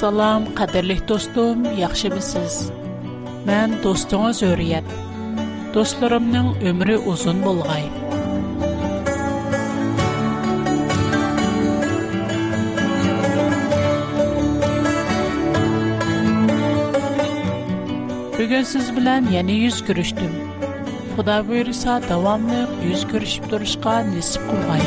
Assalom, qadrli dostum, yaxshimisiz? Men do'stingiz O'riyat. Dostlarımın ömrü uzun bo'lg'ay. Bugün siz bilan yana yüz ko'rishdim. Xudo buyursa, davomli yüz ko'rishib turishga nisib qilg'ay.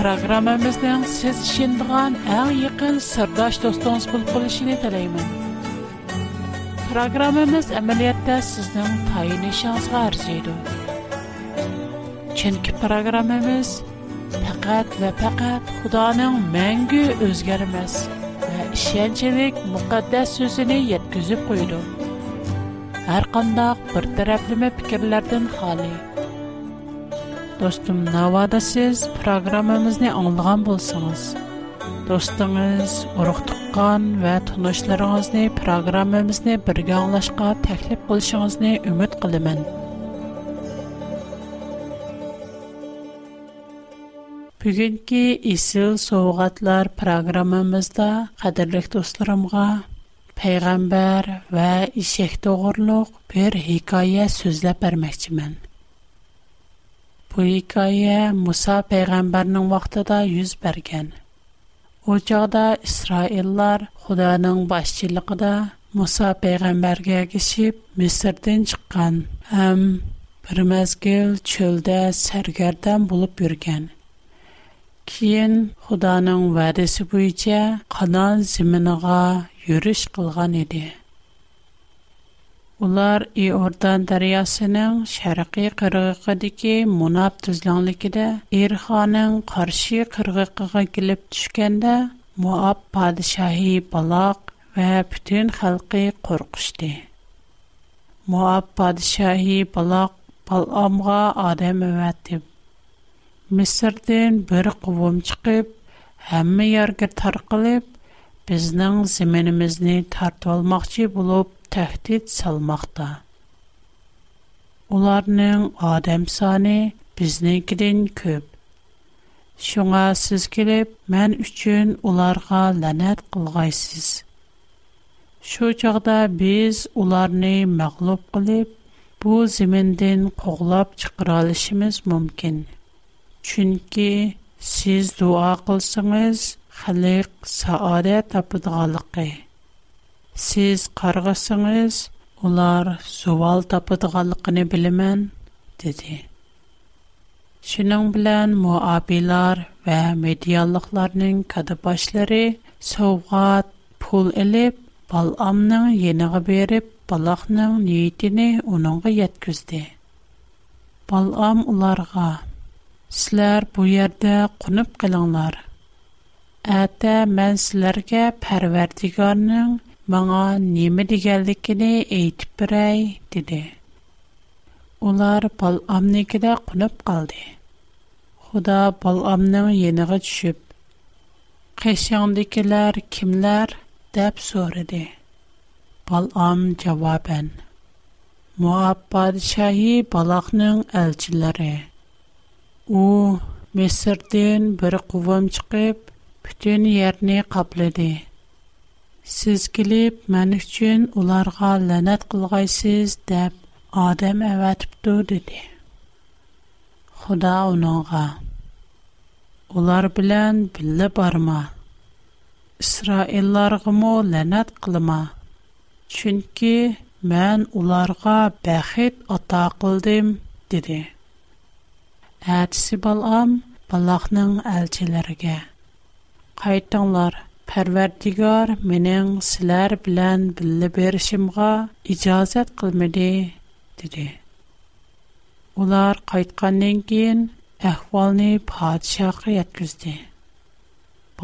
Программамызның сез шиндыған әң еқін сырдаш достуңыз бұл қылышыны тілеймін. Программамыз әмелиетті сізнің тайынышыңызға арзейді. Чүнкі программамыз пәкәт вә пәкәт Худаның мәңгі өзгәрмәс вә ішенчілік мұқаддәс сөзіні еткізіп қойды. Әр қандақ бір тәрәпліме пікірлерден халы – Dostum, navada siz proqramımızı anlığan bolsanız, dostunuz, uruqtuqqan və tunuşlarınızı proqramımızı birgə anlaşqa təklif qilishinizni ümid qilimin. Бүгінгі Исіл Соғатлар программамызда қадірлік достарымға Пәйғамбар вә Ишек Тоғырлық бір хикая сөзләп бәрмәкчімін. Бу хикая Муса пайгамбарның вакытында йөз бергән. Ул чакта Исраиллар Худаның башчылыгында Муса пайгамбаргә кишип Мисрдән чыккан. Әм бер мәзгел чөлдә сәргәрдән булып йөргән. Кин Худаның вәдәсе буенча Канан зиминыга йөриш Улар и ордан дариясының шараги кырғықы дики мунап түзланликида, Ирханың қарши кырғықыға килип түшкенда, Муап падишаи балақ ва пүтін халги қорғышди. Муап падишаи балақ баламға адам өвәттіп. Месирден бір қуум чықып, Хамми яргы тар қылып, Бізнің зименімізні тарту алмақчи болуп, тәхт ит салмакта. Уларның адәм саны безнән көч. Шуңа сез килеп мен өчен уларга ланат кылгайсүз. Шу чакта без уларны мәгълүб кылып бу җирләрдән قуглап чыкыра алышыбыз мөмкин. Чөнки сез дуа кылсыңгыз, Хәлик сауәре «Сиз қарғасыңыз, олар зувал тапыдғалықыни билимін», диди. Шының білян му абилар ва медиалықларынин кадыбашлари совғат пул ілип, баламның ениғы беріп, балахның нейтіні уныңы яткізди. Балам уларға, сілар бу ярда кунып киланлар. Ата мэн сіларға пәрвердігарның маңа неме дегенлекене айтып бирай диде. Улар бал амникедә кунып калды. Худа бал амның яныга төшүп, "Кешеңдекләр кимләр?" дип сорады. Бал ам җавабын: "Муаппад шаһи балакның элчиләре. У Месрдән бер кувым чыгып, бүтән ярны каплады." Сез килеп, мен өчен уларга ләнәт кылгайсыз дип адам әвәтип ту диде. Худа унага: Улар белән биллә барма. Исраиллар мо ләнәт кылма. Чөнки мен уларга бәхет ата кылдым, диде. Әтсибалам Балахның әлчеләргә: Кайтыңлар, Pərverdigar mənim sizlər bilən billə berişimğa icazət qılmadı, dedi. Ular qaytqandan keyin əhvalını padişahqa yetkizdi.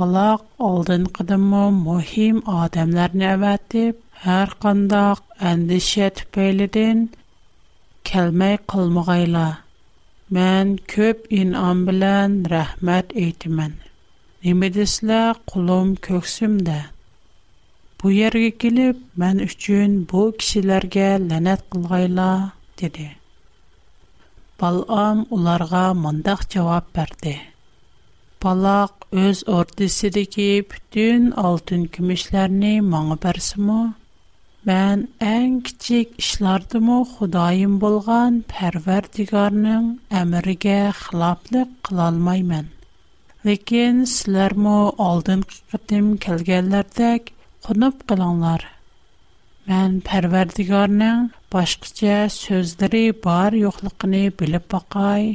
Balaq oldin qıdımı mühim adamlarını əvətib, hər qandaq əndişə tüpəylidən kəlmək qılmıqayla. Mən köp inan bilən rəhmət eytimən.'' И медэслә кулым көксүмдә. Бу йөрге килеп мен өчен бу кишиләргә ланат кылгайла диде. Балъам уларга моңдақ җавап бәрде. Палак үз өртиседики бүтән алтын-күмөшләрне моңа бәрсеме? Мен иң кичек эшләрдме худаим булган Пәрвәрдигарның әмеригә хлаплык кылалмаймын. Ләкин сләр мо алдын кытым келгәнләрдәк кунып кылыңлар. Мен Пәрвәрдигарның башкача сүзләре бар юклыгын билеп бакай.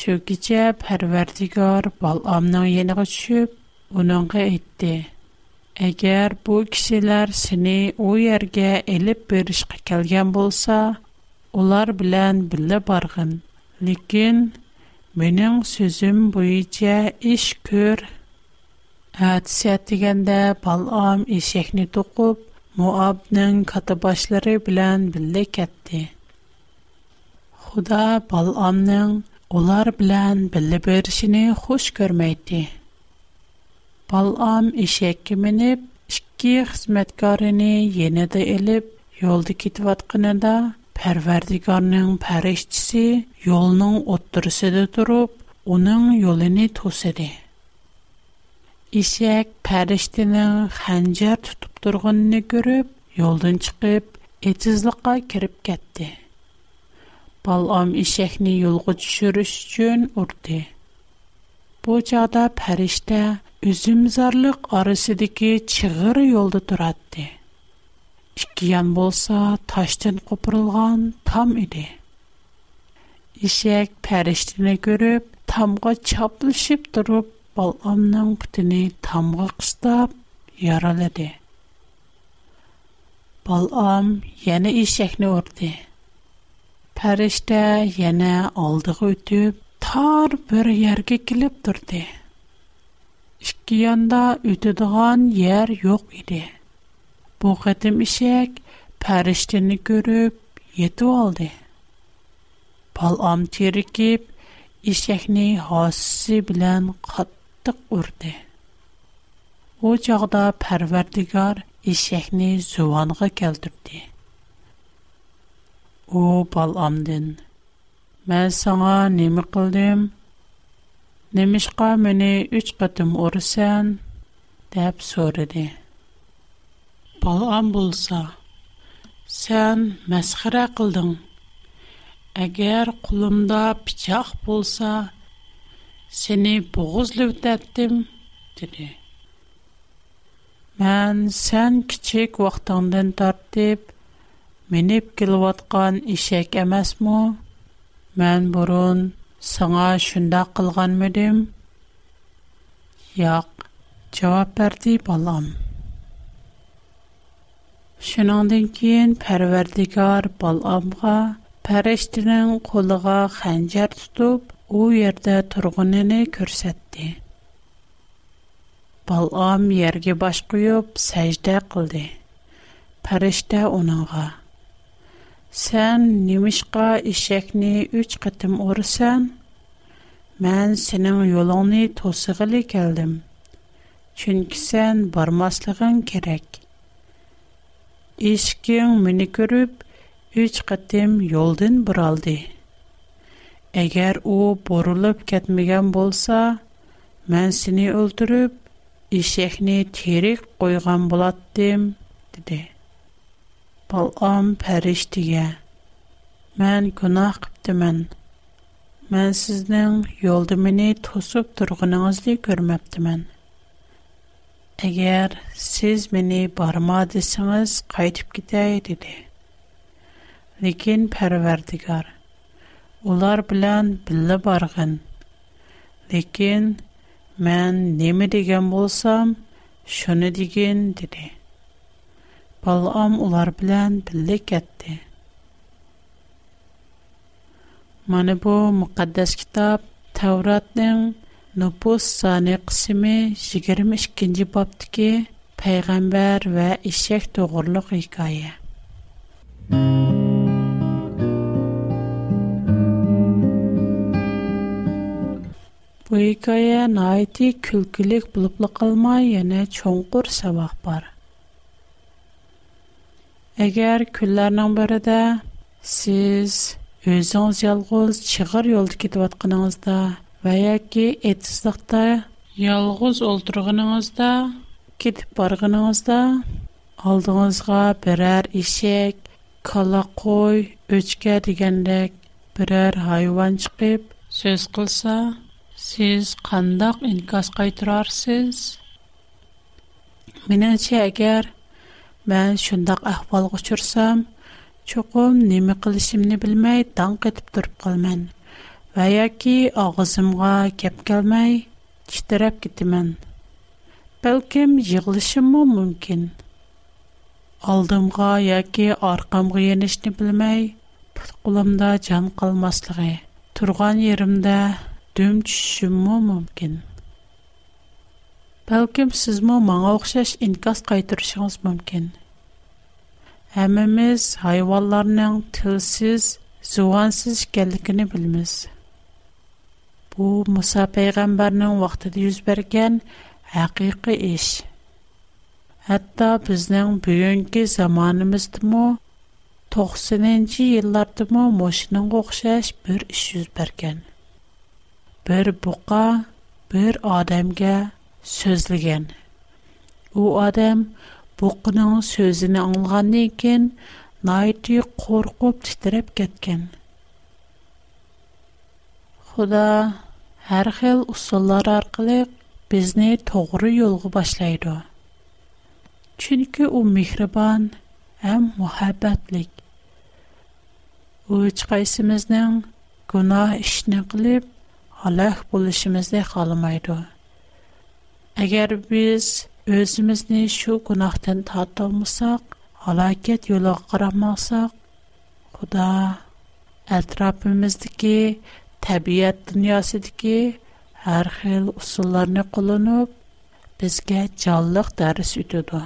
Шу кичә Пәрвәрдигар Баламның яныга төшүп, уныңга әйтте: "Әгәр бу кешеләр сине у ергә элеп беришкә килгән булса, улар белән билеп баргын. Ләкин Менің сөзім бұйыце іш көр. Әдісет дегенде балам ешекні тұқып, Муабның қаты башлары білән білі кәтті. Худа баламның олар білән білі бершіні хұш көрмейді. Балам ешекі мініп, ішкі қызметкарыны еніді іліп, елді кетіватқынында, Pərverdigarının pərişçisi yolunun otdurusida durub, onun yolunu tosadı. İşək pəriştinin xəncər tutub durğununu görüb, yoldan çıxıb, etizliqa kirib getdi. Balam işəkni yolğa düşürüş üçün urdu. Bu çağda pəriştə üzümzarlıq arasındakı çığır yolda duratdı. Ишкиян болса, таштен қопырылған там іди. Ишек пәрештіне көріп, тамға чаплышып дұрып, баламның күтіні тамға қыстап, яралады. Балам, яна ишек не орди. Пәрешті, яна алдығы үтіп, тар бір ерге кіліп дұрди. Ишкиянда үтідуған ер йоқ іди. Bu qatim işək pəriştini görüb yetu aldı. Balam tirikib, işəkni hasisi bilən qatlıq urdu. O çağda pərverdigar işəkni züvanğa gəldirdi. O balamdın, mən sana nemi qıldım, nemişqa məni üç qatim ursən, dəb sorudu. Балам булса, сән мэсхыра қылдың. Әгер кулымда пичақ булса, сени боғыз лөттәттім, диле. Мэн сән кичик вақтандын тарптип, Меніп келуатған ішек әмәс му? Мэн бұрын сана шында қылған мөдім? Яқ, чавап бәрдей балам. Шуныңдан кейін Пәрвәрдигар Баламға пәрештінің қолыға хәнжәр тұтып, у ерде тұрғыныны көрсетті. Балам ерге баш құйып, сәждә қылды. Пәрештә оныңға. Сән немішқа ішекні үч қытым орысан, Мән сенің yolыңны тосығылы келдім. Чүнкі сән бармаслығын керек.'' «Ишкин мини көріп, үч қаттим йолдин бұралди. Әгер о бұрлып көтміген болса, بولسا сіни өлтүріп, ішехни тирик қойған боладдим», диди. Балам пәріш диге. «Мән кунах кіпті мән. Мән сіздің йолді мини Əgər siz məni barma desəniz, qayıtıb gedəy dedi. Lakin Pərverdigar ular bilan billə barğın. Lakin mən nəmi degan bolsam, şunu degin dedi. Balam ular bilan billə getdi. Mana bu müqəddəs kitab Tavratning но пост санексеме 22-нче бапты ки пайгамбер ва ишек туорлык хикаяе. Бу хикая найти күлкилик булыплылмый, яне чөңкүр саваг бар. Әгәр күлләрнең берәдә сез 110 ел гызыр чыгар елды китып яткангыз va yoki etisliqda yolg'iz o'ltirganingizda ketib borganingizda oldingizga biror eshak kala qo'y o'chka degandek biror hayvon chiqib so'z qilsa siz qandoq inkos qaytirarsiz menimcha agar man shundoq ahvolga uchrsam cho'qim nima qilishimni bilmay dong etib turib qolman Ва ағызымға агызымга кеп келмей, читереп китимен. Белким жиглышым му мүмкін. Алдымга яки аркамга енишни білмей, пыткуламда жан калмаслығы, турган ерімда дүм чүшім му мүмкін. Белким сіз му маңа оқшаш инкас кайтырышыңыз мүмкін. Әміміз хайваларның тілсіз, зуансыз келдігіні білміз. Әміміз bu muso payg'ambarning vaqtida yuz bergan haqiqiy ish hatto bizning bugungi 90 to'qsoninchi yillardami moshinanga o'xshash bir ish yuz bergan bir buqa bir odamga so'zlagan u odam buqining so'zini anglagandan keyin nayti qo'rqib titrab ketgan xudo har xil usullar orqali bizni to'g'ri yo'lga boshlaydi chunki u mehribon ham muhabbatlik u hech qaysimizning gunoh ishni qilib halak bo'lishimizni xohlamaydi agar biz o'zimizni shu gunohdan tortolmasak halokat yo'liga qaramoqsak xudo atrofimizdagi təbiət dünyasıdakı hər xil usullarını qullanıb bizə canlıq dərs ötüdü.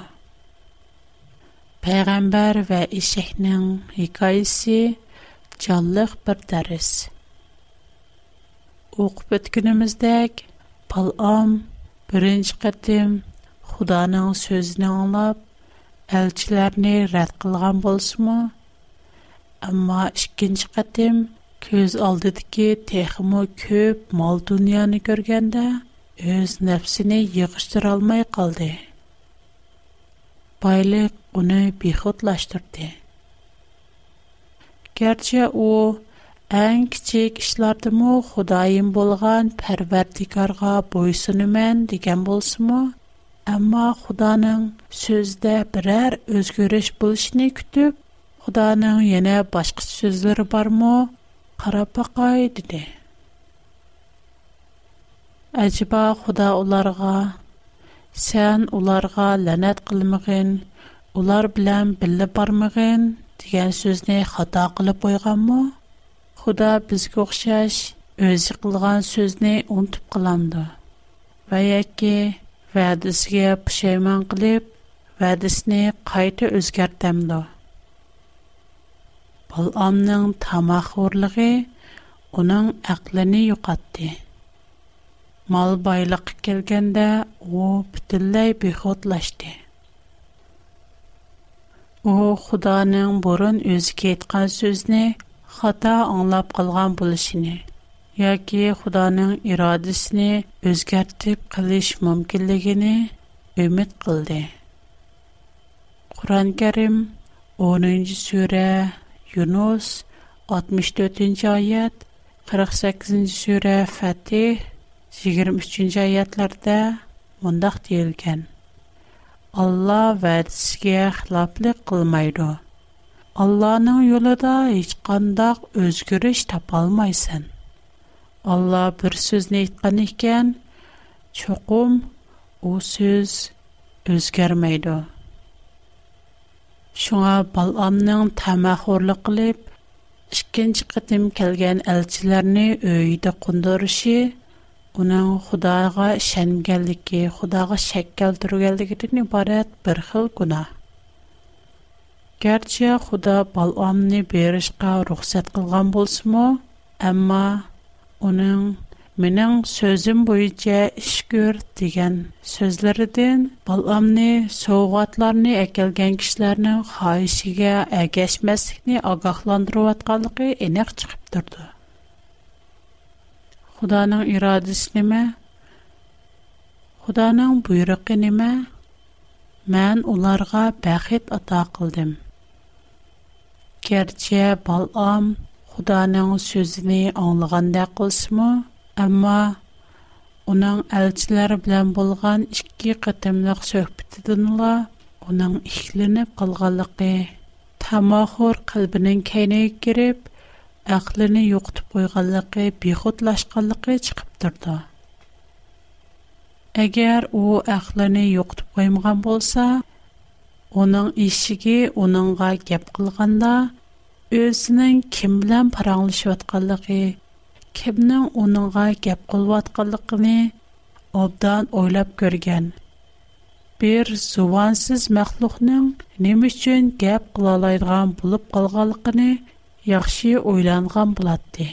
Peyğəmbər və eşəknin hekayəsi canlıq bir dərs. Oxub ötkünümüzdək Bal'am birinci qətim Xudanın sözünü anlab, elçilərini rədd qılğan bolsunmu? Amma ikinci qətim ko'z oldidagi texmu ko'p mol dunyoni ko'rganda o'z nafsini yig'ishtirolmay qoldi boylik uni behudlashtirdi garchi u eng kichik ishlardimu xudoyim bo'lgan parvardigorga bo'ysuniman degan bo'lsimu ammo xudoning so'zida biror o'zgarish bo'lishini kutib xudoning yana boshqa so'zlari bormi qarab baqay dedi ajiba xudo ularga sen ularga la'nat qilmag'in ular bilan birga bormag'in degan so'zni xato qilib qo'yganmi xudo bizga o'xshash o'zi qilgan so'zni unutib qilandi va yoki va'disiga pushaymon qilib va'disini qayta o'zgartamdi Bal'amning tamoqxo'rligi uning aqlini yo'qotdi. Mol boyliqqa kelganda u butunlay behudlashdi. U Xudoning burun o'ziga aytgan so'zni xato anglab qolgan bo'lishini yoki Xudoning irodasini o'zgartib qilish mumkinligini umid qildi. Qur'on Karim 10-sura Yunus 64-nji aýat, 48-nji sura Fatih 23-nji aýatlarda mundaq diýilген. Allah va'disiga xiloflik qilmaydi. Allah'nın yolunda hiç qandaq özgürüş tapalmaysan. Allah bir sözünü aytqan ekan, çoqum o söz özgərməydi. Шуңа баламның тамахорлык кылып, ikkinchi qatim kelgan elchilarni uyida qo'ndirishi uning xudoga ishonganligi xudoga shak keltirganligidan iborat bir xil gunoh garchi xudo balomni berishga ruxsat qilgan bo'lsimu ammo uning Мінің сөзім бойице іш көр диген сөзлерден баламни соуғатларни әкелген кишларни хаишиге әгешмәсігні агақландыруват қалығы инақ чықып дурду. Худаның ирадісіниме, худаның бұйрықиниме, мән уларға бәхет ата қылдим. Керче балам худаның сөзіни аңлығанда қылсымы, Амма, оның әлчілер білән болған ішкі қытымлық сөхбітідінла оның ішіліні қылғалықы. Тамахор қалбінің кәйне керіп, әқліні йоқтып қойғалықы, бейхұтлашқалықы чықып тұрды. Әгер о әқліні йоқтып қоймаған болса, оның ішіге оныңға кеп қылғанда, өзінің кім білән параңылышы kimning uningga gap qilvotganligini obdan o'ylab ko'rgan bir zuvansiz maxluqning nima uchun gap qilolaydigan bo'lib qolganligini yaxshi o'ylangan bo'ladi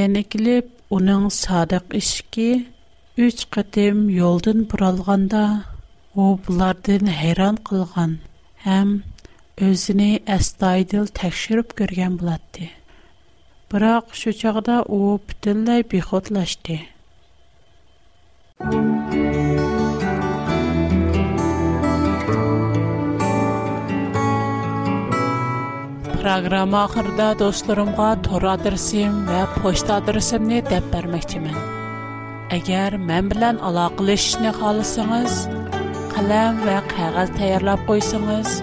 yana kelib uning sodiq ishki uch qatim yo'ldan buralganda u bulardan hayron qilgan ham o'zini astoydil tekshirib ko'rgan bo'ladi Бірақ шөчіғда о бүтінләй бі құтләшді. Программа ақырда достларымға тор адресим ва пошт адресимни деп бәрмәкімін. Әгер мән білән алақылы ішіне қалысыңыз, қалам вә қағаз таярлап қойсыңыз,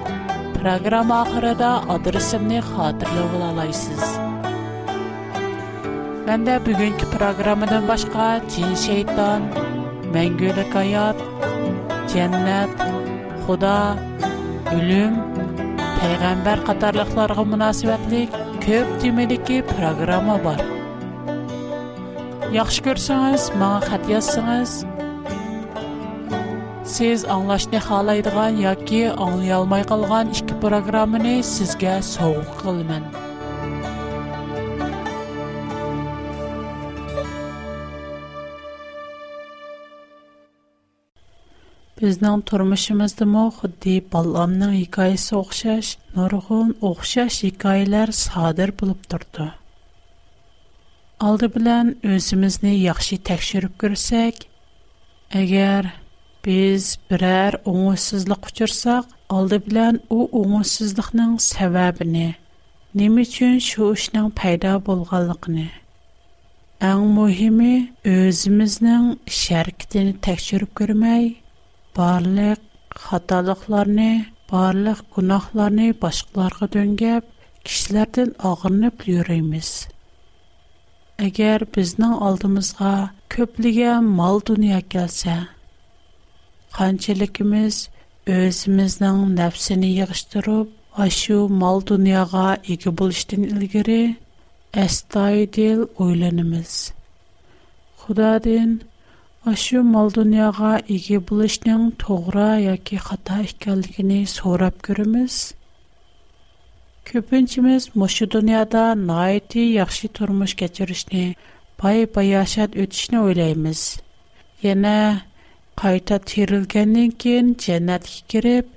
программа ахырда адресимни қатырлы ғылалайсыз. من در بیگن که پروگرام دن باشگاه چین شیطان منگول کیاب جنت خدا علم پیغمبر قدر لغزار قم مناسبت لیک کب تی ملیکی پروگرام بار یاخشگر سعیس ما خدیس سعیس سیز انگلش نه خاله Biznan turmushimizda mo xuddi bolamning hikoyasi o'xshash nurg'un o'xshash hikoyalar sodir bo'lib turdi oldi bilan o'zimizni yaxshi tekshirib ko'rsak agar biz biror o'ngsizlik uchirsak oldi bilan u o'ngsizlikning sababini nima uchun shu ishning paydo bo'lganligini ang muhimi o'zimizning sharkitini tekshirib ko'rmay Барлык хаталыкларны, барлык гынакларны башкаларга төнгәп, кишләрдән агырнып йөребез. Әгәр безнең алдымызга көплегән мал дөнья калса, ханчылыгыбыз özбезнең нәфсне ягыштырып, ашу мал дөньяга ике бу иشتен илгәре эста идел Ашу мал дөньяга иге булышның тоғыра яки хата икәнлегене сорап көріміз. Көпіншіміз мұшы дүнияда найти яхшы тұрмыш кәчірішні, бай-бай яшат өтішні ойлаймыз. Яна қайта терілгеннен кен жәнәт кіріп,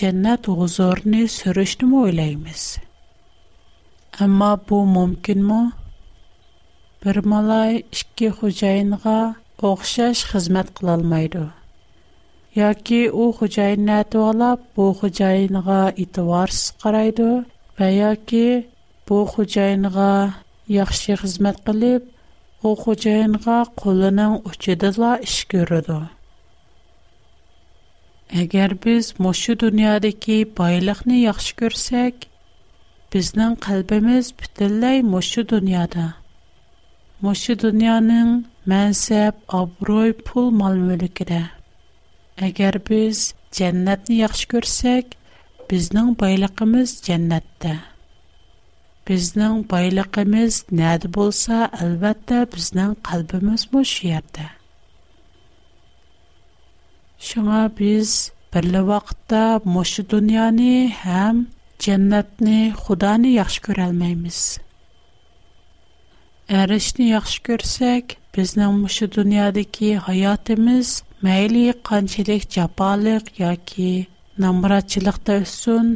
жәнәт ғұзорны сүрішні мұ ойлаймыз. Әмма бұл мүмкін мұ? малай ішкі хұжайынға o'xshash xizmat qilolmaydi yoki u xo'jayinni atvolab bu xo'jayiniga e'tiborsiz qaraydi va yoki bu xo'jayiniga yaxshi xizmat qilib u xo'jayinga qo'lining uchidala ish ko'radi agar biz mushu dunyodagi boyliqni yaxshi ko'rsak bizning qalbimiz butunlay mushu dunyoda Мушу дөньяның мәнсәп, аброй, пул мал мөлкидә. Әгәр без дәннәтне яхшы күрсәк, безнең байлыгыбыз дәннәттә. Безнең байлыгыбыз нәдә булса, әлбәттә безнең калбыбыз бу шиярдә. Шуңа biz birli vaqtda mushi dunyoni ham jannatni, Xudoni yaxshi ko'rolmaymiz. Tərişni yaxşı görsək, bizning mushu dunyodagi hayotimiz mayli qanchalik jafoliq yoki namratchilikda o'ssin,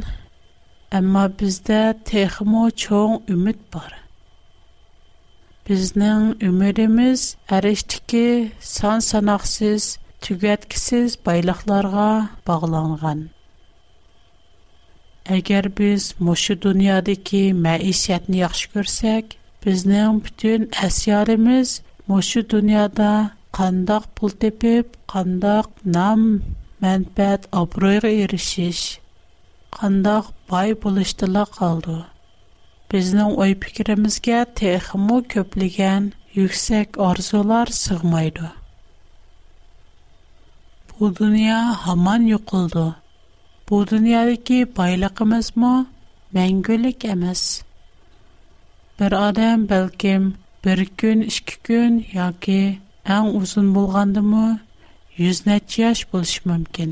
ammo bizda texmo cho'ng umid bor. Bizning umidimiz arishdiki son sanoqsiz, tugatkisiz boyliqlarga bog'langan. Agar biz mushu dunyodagi maishatni yaxshi ko'rsak, bizning butun asyarimiz mushu dunyoda qandoq pul tepib qandoq nam manfaat obro'yga erishish qandoq boy bo'lishdilar qoldi bizning o'y fikrimizga texmu ko'pligan yuksak orzular sig'maydi bu dunyo hamon yo'qildi bu dunyodagi boyligimizmi mangulik emas bir odam balkim bir kun ikki kun yoki eng uzun bo'lgandimi yuz necha yosh bo'lishi mumkin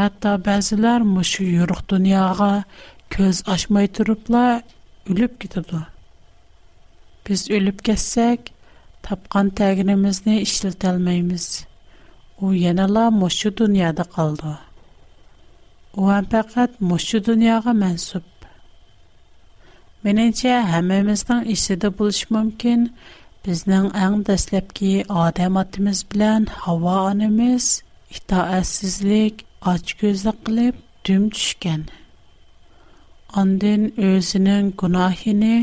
hatto ba'zilar mushu yo'ruq dunyoga ko'z ochmay turiblar o'lib ketadi biz o'lib ketsak topgan tagirimizni ishlatolmaymiz u yanala mushu dunyoda qoldi u ham faqat mushu dunyoga mansub Меніңше, әміміздің ішсіді бұлыш мүмкін, біздің әң дәслепки адам атымыз білән, хава анымыз, itaətsizlik, açgözlük qılıb düm düşkən. Ondan özünün günahını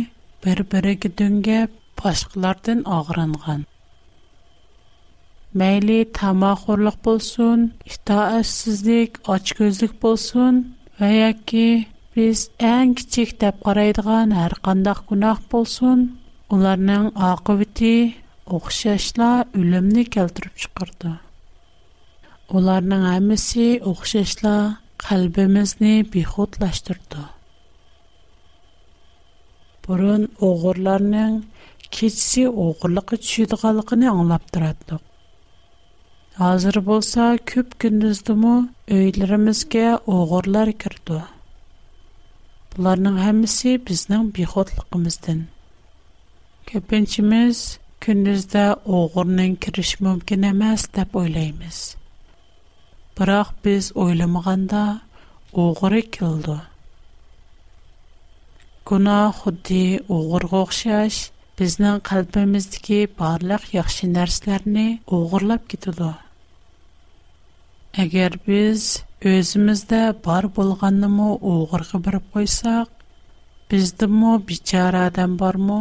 bir-biriga döngəb başqalardan ağrınğan. Məyli tamaqorluq bolsun, itaətsizlik, açgözlük bolsun və ya ki بیز انج چیخ تب قریدگان هر قندخ گناه پولسون، اولر نان آقایتی، اخششلا علم نیکل ترب شکرد. اولر نان عمیسی اخششلا قلب مزنه بی خود لشترد. برون اغورلر نان کیسی اغورلک چید قلق Оларның хамиси бізнің бихотлықымыздың. Көпінчіміз күндізді оғырның кириш мумкінамас тап ойлаймыз. Бырақ біз ойламағанда оғыр ек елду. Гуна худди оғыр гохша аш, бізнің қалпамыздыки барлық яхшы нәрсіларни оғырлап кедуду. Агер біз... Өзімізді бар болғанымы оғырғы біріп қойсақ, біздімі бичара адам бар мұ?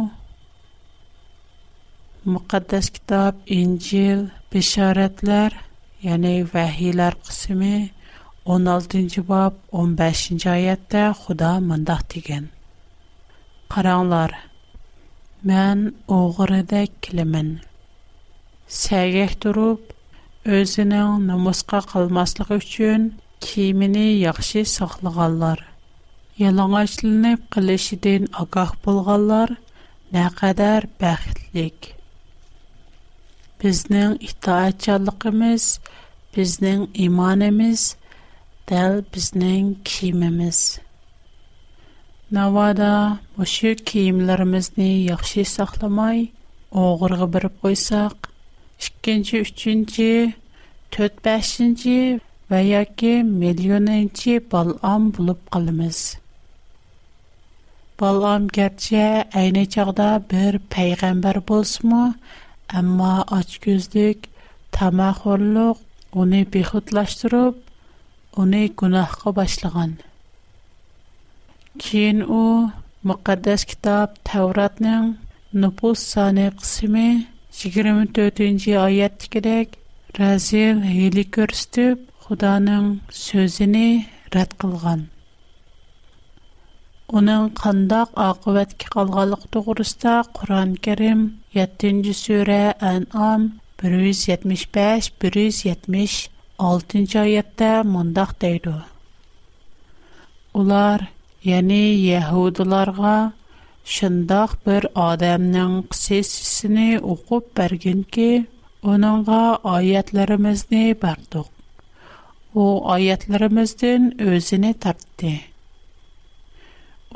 Мұқаддас кітап, Инжил, Бешаретлер, яғни вәхилер қысымы 16-cı bab 15-ci ayətdə Xuda mındaq degen. Qaranlar, mən oğrıdə kilimin. Səgək durub, özünün namusqa qalmaslıq üçün Кеймене яхшы саклаганнар, ялыңгычлылык кылшыдан агах булганнар, nə qadar бахтлык. Безнең итаятчалыгыбыз, безнең иманбыз, тел безнең киемебез. Навада бу шик киемләребезне яхшы сакламый, огыргы биреп куйсак, 2-нче, 4 5 va yoki millioninchi balom bo'lib qolamiz balom garchi ayni chog'da bir payg'ambar bo'lsinmi ammo ochko'zlik tamaxo'rliq uni behudlashtirib uni gunohga boshlagan keyin u muqaddas kitob tavratning nupus soni qismi yigirma to'rtinchi oyatdagidek razil hiyli ko'rsatib خدا نه سوژه қылған. رد қандақ اونن قنداق آقایت که قلقلق 7 قرستا قرآن کریم یتینج 175-176 بریز یتمش پش بریز یتمش آلتینچایت ده бір адамның اولار یعنی یهودیانها شنداخ بر آدم o ayetlerimizden özünü tarttı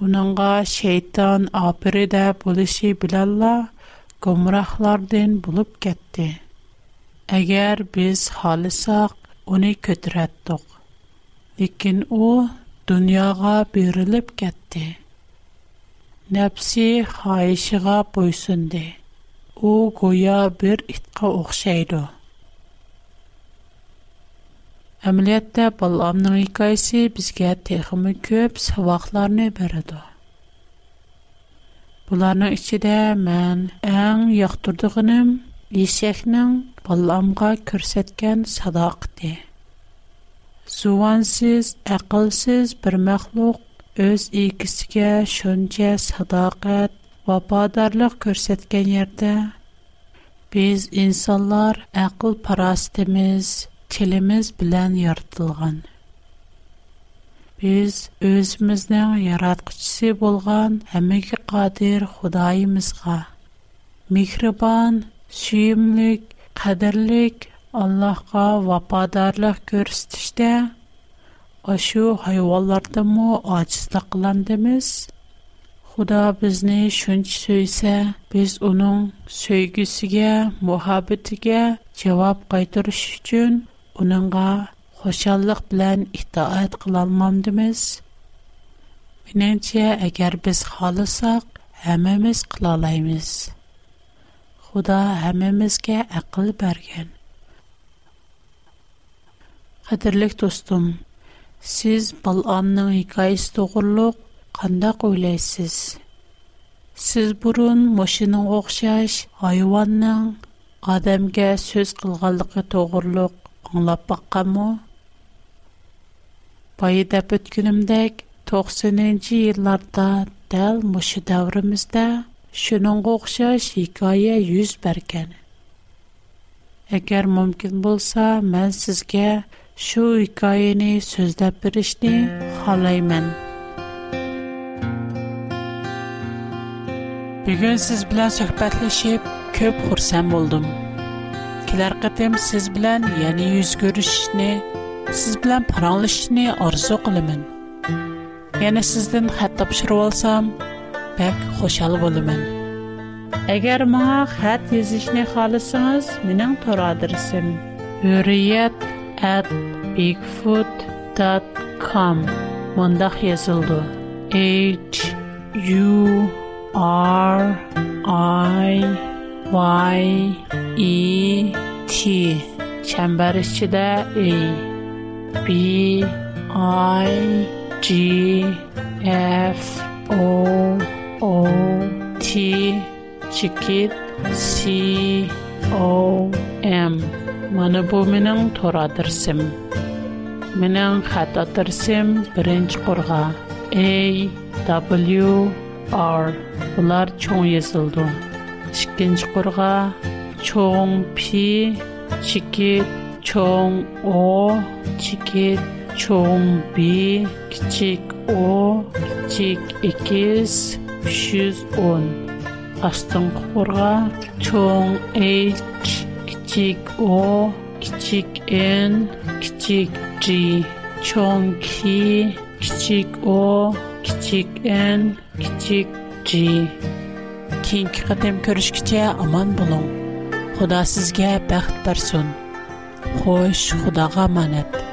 onunğa şeytan aprı da bulışı bilalla kumraqlardan bulup getti eğer biz xalisaq onu qətrətdik lakin o dunyara bərilib getdi nəfsiy haişiga boysundi o qoya bir itqa oqşayıdı Әмәлиятдә балламның һәр кайсы безгә тәһәм күп сәвагатьләрне бирә дә. Буларның içидә мен әм иң яҡтырдығым лисәхнең балламға күрсәткән садаҡәте. Сувансыз, аҡылсыз бер махлуҡ öz икесгә шунчә садаҡәт ва падарлыҡ күрсәткән йөрәдә без инсанлар аҡыл парастимىز келіміз білян ярдылған. Біз өзімізден ярадкучси болған әмекі қадир худаимызға. Микрабан, сүйімлік, қадарлік, Аллахға вападарлық көрсістіжді. Ашу хайваларды му ачызда қыландымыз. Худа бізні шунч сөйсі, біз унуң сөйгісіге, мухабитіге чевап қайтырышы اونانگا خوشالق بلن احترام قلال مندمیس. من انتیا اگر بس خالصاق Худа مس ақыл مس. خدا همه مس که اقل برگن. خدای لک دوستم. سیز بال آن نهیکایش تو قلوق کند قویلیسیز. anglab baqqanmı? Bayı dəb ötkünümdək 90-cı yıllarda dəl muşu davrimizdə şunun qoxşaş hikayə yüz bərkən. Əgər mümkün bolsa, mən sizgə şu hikayəni sözləb birişni xalayman. Bugün siz bilan suhbatlashib ko'p xursand bo'ldim kilar qitim siz bilan yana yuz ko'rishishni siz bilan paranglashishni orzu qilaman yana sizdan xat topshirib olsam bak xushal bo'laman agar maa xat yozishni xohlasangiz mening tor adresim huriyat at bigfood h u r i y e 气，chamber 的气的 a b i g f o o t c o m mana bu mening to'ra dirsim mening xato qurg'a a w r bular cho'ng yozildi qurg'a 총 пи, 치킷, 총 о, 치킷, 총 비, 기칙 о, 기칙 이키스, 슈즈 온. 아스톤 총 H, 기칙 о, 기칙 N, 기칙 G. 총 키, 기칙 오, 기칙 N, 기칙 G. 긴 키가 되면 аман 보노. xudo sizga baxt bersin xo'sh xudoga omonat